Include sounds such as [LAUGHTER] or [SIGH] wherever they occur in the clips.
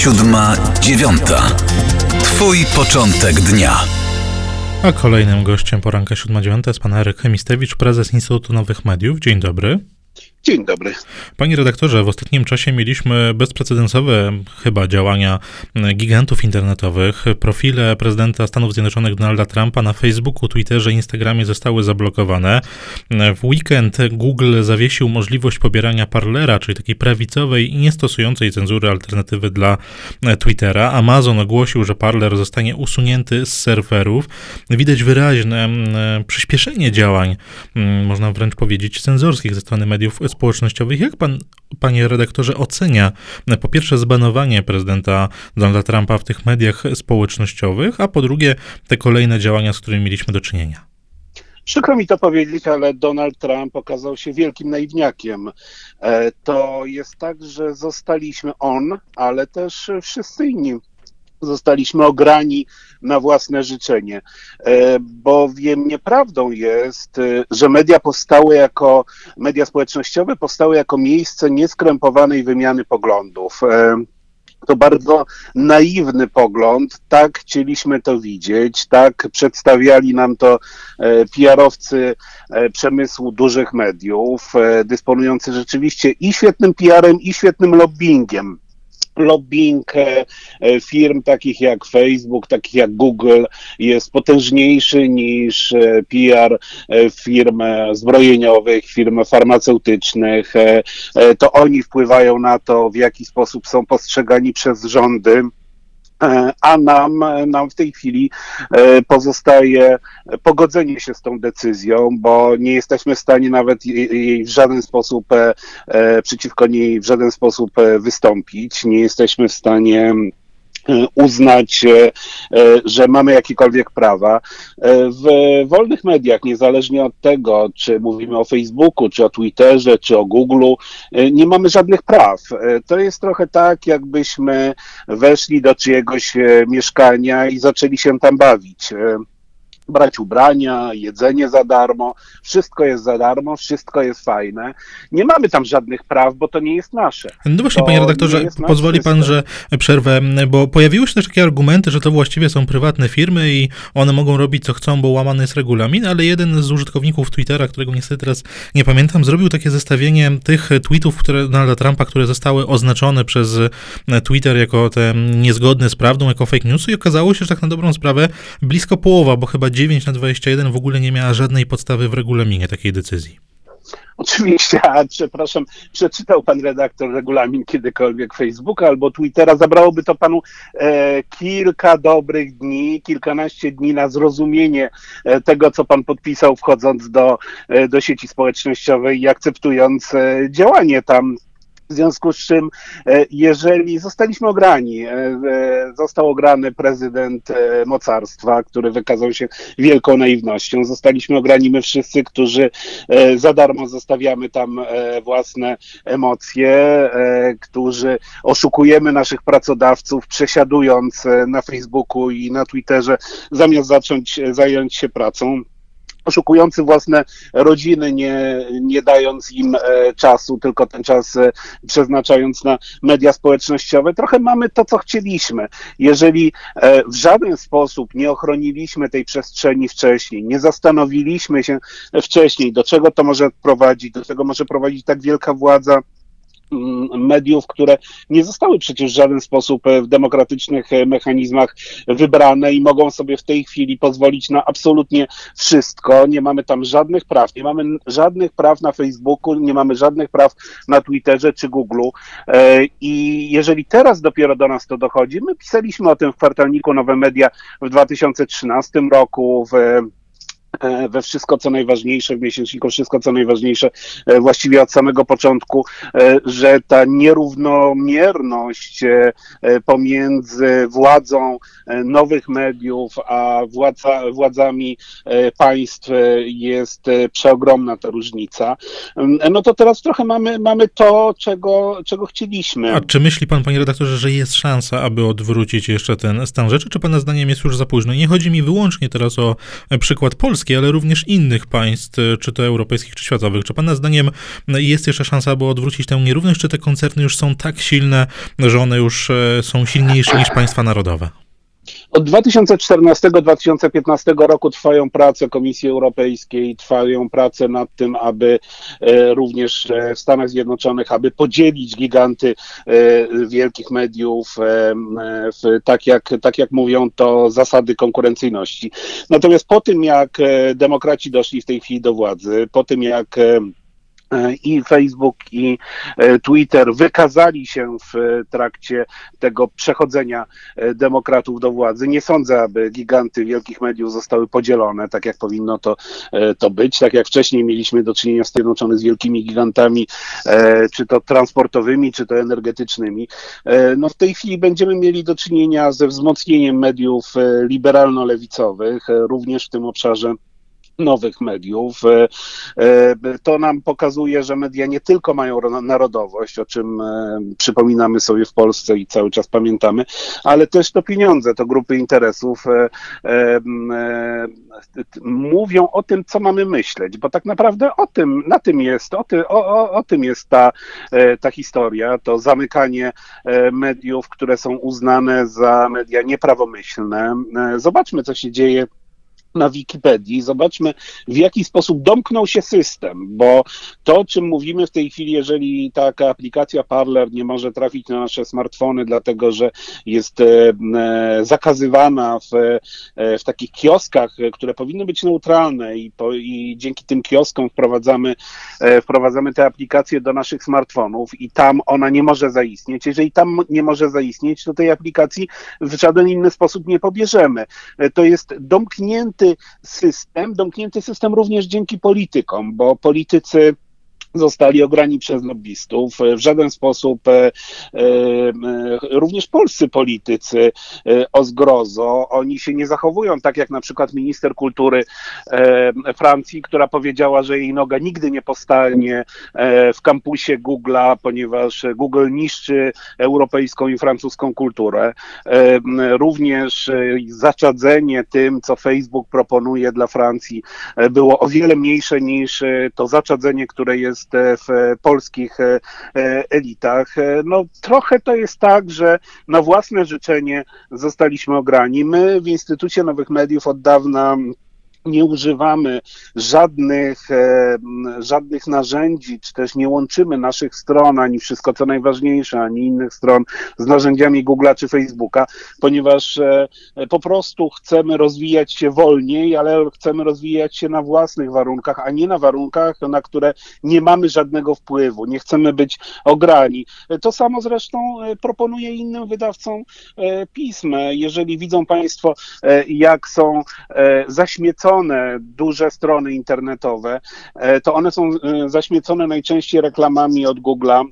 siódma, dziewiąta. Twój początek dnia. A kolejnym gościem poranka 7.9 jest pan Eryk Chemistewicz, prezes Instytutu Nowych Mediów. Dzień dobry. Dzień dobry. Panie redaktorze, w ostatnim czasie mieliśmy bezprecedensowe chyba działania gigantów internetowych. Profile prezydenta Stanów Zjednoczonych Donalda Trumpa na Facebooku, Twitterze, Instagramie zostały zablokowane. W weekend Google zawiesił możliwość pobierania Parlera, czyli takiej prawicowej i niestosującej cenzury alternatywy dla Twittera. Amazon ogłosił, że Parler zostanie usunięty z serwerów. Widać wyraźne przyspieszenie działań, można wręcz powiedzieć, cenzorskich ze strony mediów społecznościowych. Jak pan, panie redaktorze, ocenia po pierwsze zbanowanie prezydenta Donalda Trumpa w tych mediach społecznościowych, a po drugie te kolejne działania, z którymi mieliśmy do czynienia? Przykro mi to powiedzieć, ale Donald Trump okazał się wielkim naiwniakiem. E, to jest tak, że zostaliśmy on, ale też wszyscy inni zostaliśmy ograni na własne życzenie. E, bowiem nieprawdą jest, e, że media powstały jako, media społecznościowe powstały jako miejsce nieskrępowanej wymiany poglądów. E, to bardzo naiwny pogląd, tak chcieliśmy to widzieć, tak przedstawiali nam to PR-owcy przemysłu dużych mediów, dysponujący rzeczywiście i świetnym PR-em, i świetnym lobbyingiem lobbying e, e, firm takich jak Facebook, takich jak Google jest potężniejszy niż e, PR firm zbrojeniowych, firm farmaceutycznych. To oni wpływają na to, w jaki sposób są postrzegani przez rządy. E, a nam, nam w tej chwili e, pozostaje pogodzenie się z tą decyzją, bo nie jesteśmy w stanie nawet jej w żaden sposób e, przeciwko niej w żaden sposób wystąpić. Nie jesteśmy w stanie uznać, e, e, że mamy jakiekolwiek prawa. W wolnych mediach, niezależnie od tego, czy mówimy o Facebooku, czy o Twitterze, czy o Googleu, nie mamy żadnych praw. To jest trochę tak, jakbyśmy weszli do czyjegoś mieszkania i zaczęli się tam bawić brać ubrania, jedzenie za darmo, wszystko jest za darmo, wszystko jest fajne. Nie mamy tam żadnych praw, bo to nie jest nasze. No właśnie, to panie redaktorze, pozwoli pan, że przerwę, bo pojawiły się też takie argumenty, że to właściwie są prywatne firmy i one mogą robić co chcą, bo łamany jest regulamin, ale jeden z użytkowników Twittera, którego niestety teraz nie pamiętam, zrobił takie zestawienie tych tweetów które, Donalda Trumpa, które zostały oznaczone przez Twitter jako te niezgodne z prawdą, jako fake newsy i okazało się, że tak na dobrą sprawę blisko połowa, bo chyba 9 na 21 w ogóle nie miała żadnej podstawy w regulaminie takiej decyzji. Oczywiście, [LAUGHS] a przepraszam, przeczytał pan redaktor regulamin kiedykolwiek Facebooka albo Twittera, zabrałoby to panu e, kilka dobrych dni, kilkanaście dni na zrozumienie e, tego, co pan podpisał wchodząc do, e, do sieci społecznościowej i akceptując e, działanie tam w związku z czym, e, jeżeli zostaliśmy ograni, e, e, został ograny prezydent mocarstwa, który wykazał się wielką naiwnością, zostaliśmy ograni my wszyscy, którzy za darmo zostawiamy tam własne emocje, którzy oszukujemy naszych pracodawców, przesiadując na Facebooku i na Twitterze, zamiast zacząć zająć się pracą oszukujący własne rodziny, nie, nie dając im e, czasu, tylko ten czas e, przeznaczając na media społecznościowe. Trochę mamy to, co chcieliśmy. Jeżeli e, w żaden sposób nie ochroniliśmy tej przestrzeni wcześniej, nie zastanowiliśmy się wcześniej, do czego to może prowadzić, do czego może prowadzić tak wielka władza, mediów, które nie zostały przecież w żaden sposób e, w demokratycznych e, mechanizmach wybrane i mogą sobie w tej chwili pozwolić na absolutnie wszystko. Nie mamy tam żadnych praw, nie mamy żadnych praw na Facebooku, nie mamy żadnych praw na Twitterze czy Google. E, I jeżeli teraz dopiero do nas to dochodzi, my pisaliśmy o tym w kwartalniku Nowe Media w 2013 roku, w we wszystko co najważniejsze, w miesięczniku wszystko co najważniejsze, e, właściwie od samego początku, e, że ta nierównomierność pomiędzy władzą nowych mediów a władza, władzami państw jest przeogromna ta różnica. No to teraz trochę mamy, mamy to, czego, czego chcieliśmy. A czy myśli pan, panie redaktorze, że jest szansa, aby odwrócić jeszcze ten stan rzeczy, czy pana zdaniem jest już za późno? Nie chodzi mi wyłącznie teraz o przykład Polski, Polski, ale również innych państw, czy to europejskich, czy światowych. Czy Pana zdaniem jest jeszcze szansa, aby odwrócić tę nierówność, czy te koncerny już są tak silne, że one już są silniejsze niż państwa narodowe? Od 2014-2015 roku trwają prace Komisji Europejskiej, trwają prace nad tym, aby e, również e, w Stanach Zjednoczonych, aby podzielić giganty e, wielkich mediów, tak jak, tak jak mówią to zasady konkurencyjności. Natomiast po tym, jak demokraci doszli w tej chwili do władzy, po tym, jak i Facebook, i e, Twitter wykazali się w trakcie tego przechodzenia e, demokratów do władzy. Nie sądzę, aby giganty wielkich mediów zostały podzielone, tak jak powinno to, to być. Tak jak wcześniej mieliśmy do czynienia z Zjednoczonych z wielkimi gigantami, czy to transportowymi, czy to energetycznymi. No w tej chwili będziemy mieli do czynienia ze wzmocnieniem mediów liberalno-lewicowych, również w tym obszarze nowych mediów. E, e, to nam pokazuje, że media nie tylko mają narodowość, o czym e, przypominamy sobie w Polsce i cały czas pamiętamy, ale też to pieniądze, to grupy interesów mówią o tym, co mamy myśleć, bo tak naprawdę o tym, na tym jest, o, ty, o, o, o tym jest ta, ta historia, to zamykanie mediów, które są uznane za media nieprawomyślne. Zobaczmy, co się dzieje na Wikipedii, zobaczmy w jaki sposób domknął się system, bo to, o czym mówimy w tej chwili, jeżeli taka aplikacja Parler nie może trafić na nasze smartfony, dlatego że jest e, e, zakazywana w, e, w takich kioskach, które powinny być neutralne i, po, i dzięki tym kioskom wprowadzamy, wprowadzamy te aplikacje do naszych smartfonów i tam ona nie może zaistnieć. Jeżeli tam nie może zaistnieć, to tej aplikacji w żaden inny sposób nie pobierzemy. To jest domknięty domknięty system, domknięty system również dzięki politykom, bo politycy zostali ograni przez lobbystów. W żaden sposób e, e, również polscy politycy e, o zgrozo, oni się nie zachowują tak jak na przykład minister kultury Francji, która powiedziała, że jej noga nigdy nie postanie w kampusie Google'a, ponieważ Google niszczy europejską i francuską kulturę. Również zaczadzenie tym, co Facebook proponuje dla Francji, było o wiele mniejsze niż to zaczadzenie, które jest jest e, w polskich e, e, elitach. No trochę to jest tak, że na własne życzenie zostaliśmy ograni. My w Instytucie Nowych Mediów od dawna nie używamy żadnych, e, żadnych narzędzi, czy też nie łączymy naszych stron, ani wszystko co najważniejsze, ani innych stron z narzędziami Google'a czy Facebooka, ponieważ e, po prostu chcemy rozwijać się wolniej, ale chcemy rozwijać się na własnych warunkach, a nie na warunkach, na które nie mamy żadnego wpływu, nie chcemy być ograni. To samo zresztą e, proponuję innym wydawcom pism. Jeżeli widzą Państwo, jak są zaśmiecone, zaśmiecone duże strony internetowe, e, to one są e, zaśmiecone najczęściej reklamami od Google'a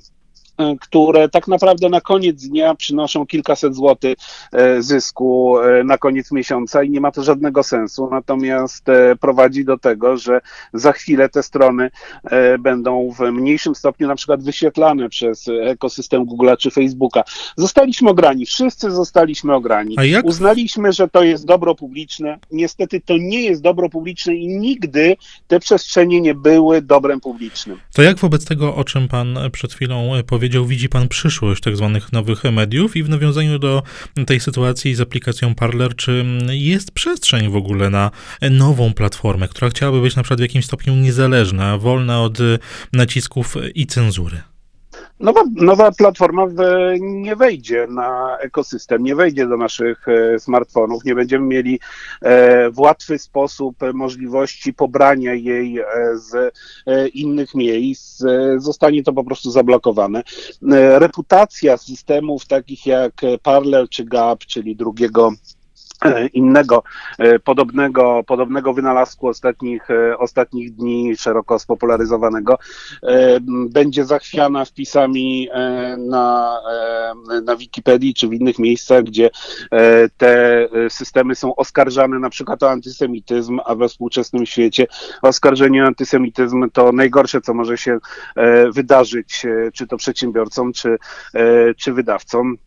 które tak naprawdę na koniec dnia przynoszą kilkaset złotych e, zysku e, na koniec miesiąca i nie ma to żadnego sensu. Natomiast prowadzi do tego, że za chwilę te strony będą w mniejszym stopniu na przykład wyświetlane przez ekosystem Google'a czy Facebooka. Zostaliśmy ograni, wszyscy zostaliśmy ograni. Uznaliśmy, że to jest dobro publiczne. Niestety to nie jest dobro publiczne i nigdy te przestrzenie nie były dobrem publicznym. To jak wobec tego, o czym pan przed chwilą powiedział, powiedział, widzi pan przyszłość tak zwanych nowych mediów i w nawiązaniu do tej sytuacji z aplikacją Parler, czy jest przestrzeń w ogóle na nową platformę, która chciałaby być na przykład w jakimś stopniu niezależna, wolna od nacisków i cenzury? Nowa, nowa platforma nie wejdzie na ekosystem, nie wejdzie do naszych e, smartfonów, nie będziemy mieli e, w łatwy sposób możliwości pobrania jej e, z innych miejsc. Zostanie to po prostu zablokowane. Reputacja systemów takich jak Parler czy Gap, czyli drugiego E, innego e, podobnego, podobnego wynalazku ostatnich, e, ostatnich dni, szeroko spopularyzowanego, będzie zachwiana wpisami na, na Wikipedii czy w innych miejscach, gdzie te systemy są oskarżane na przykład o antysemityzm, a we współczesnym świecie oskarżenie o antysemityzm to najgorsze, co może się wydarzyć, czy to przedsiębiorcom, czy, czy wydawcom.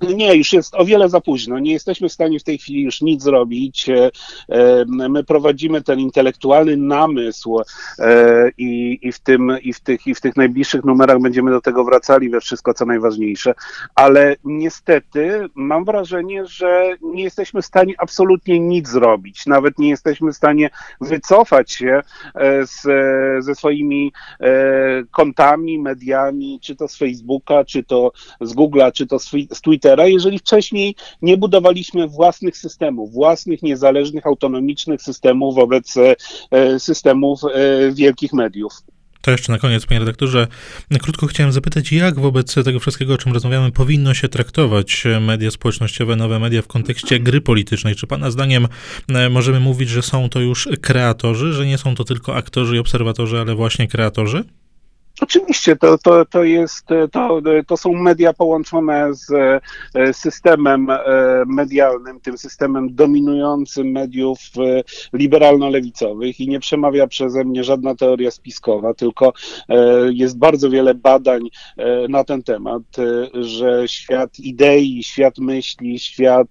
Nie, już jest o wiele za późno. Nie jesteśmy w stanie w tej chwili już nic zrobić. E, e, my prowadzimy ten intelektualny namysł e, i, i, w tym, i, w tych, i w tych najbliższych numerach będziemy do tego wracali we wszystko, co najważniejsze. Ale niestety mam wrażenie, że nie jesteśmy w stanie absolutnie nic zrobić. Nawet nie jesteśmy w stanie wycofać się z, ze swoimi kontami, mediami, czy to z Facebooka, czy to z Google'a, czy to z, z Twittera Twittera, jeżeli wcześniej nie budowaliśmy własnych systemów, własnych, niezależnych, autonomicznych systemów wobec e, systemów e, wielkich mediów. To jeszcze na koniec, panie redaktorze, krótko chciałem zapytać, jak wobec tego wszystkiego, o czym rozmawiamy, powinno się traktować media społecznościowe, nowe media w kontekście gry politycznej? Czy pana zdaniem e, możemy mówić, że są to już kreatorzy, że nie są to tylko aktorzy i obserwatorzy, ale właśnie kreatorzy? Oczywiście, to, to, to, jest, to, to są media połączone z e, systemem e, medialnym, tym systemem dominującym mediów e, liberalno-lewicowych i nie przemawia przeze mnie żadna teoria spiskowa, tylko jest bardzo wiele badań na ten temat, że świat idei, świat myśli, świat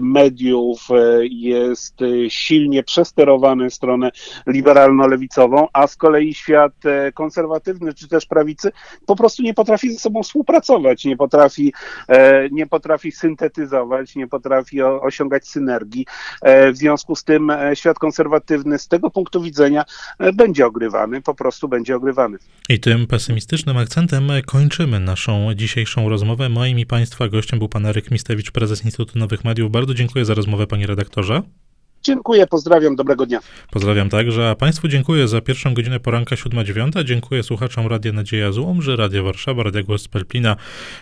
mediów jest silnie przesterowany w stronę liberalno-lewicową, a z kolei świat konserwatywny konserwatywny czy też prawicy po prostu nie potrafi ze sobą współpracować, nie potrafi, e, nie potrafi syntetyzować, nie potrafi osiągać synergii. E, w związku z tym e, świat konserwatywny z tego punktu widzenia będzie ogrywany, po prostu będzie ogrywany. I tym pesymistycznym akcentem kończymy naszą dzisiejszą rozmowę. Moim i Państwa gościem był pan Eryk Mistewicz, prezes Instytutu Nowych Mediów. Bardzo dziękuję za rozmowę, panie redaktorze. Dziękuję, pozdrawiam, dobrego dnia. Pozdrawiam także, a Państwu dziękuję za pierwszą godzinę poranka 7.9. Dziękuję słuchaczom Radia Nadzieja z Łomży, Radia Warszawa, Radia Głos z Pelplina.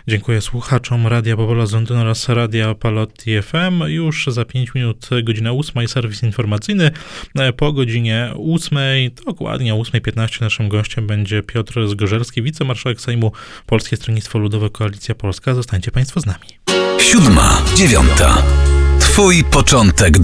Dziękuję słuchaczom Radia Powola z Londynu oraz Radia Palotti FM. Już za 5 minut godzina 8 serwis informacyjny. Po godzinie 8, dokładnie o 8.15 naszym gościem będzie Piotr Zgorzelski, wicemarszałek Sejmu Polskie Stronnictwo Ludowe Koalicja Polska. Zostańcie Państwo z nami. Siódma, dziewiąta. Twój początek.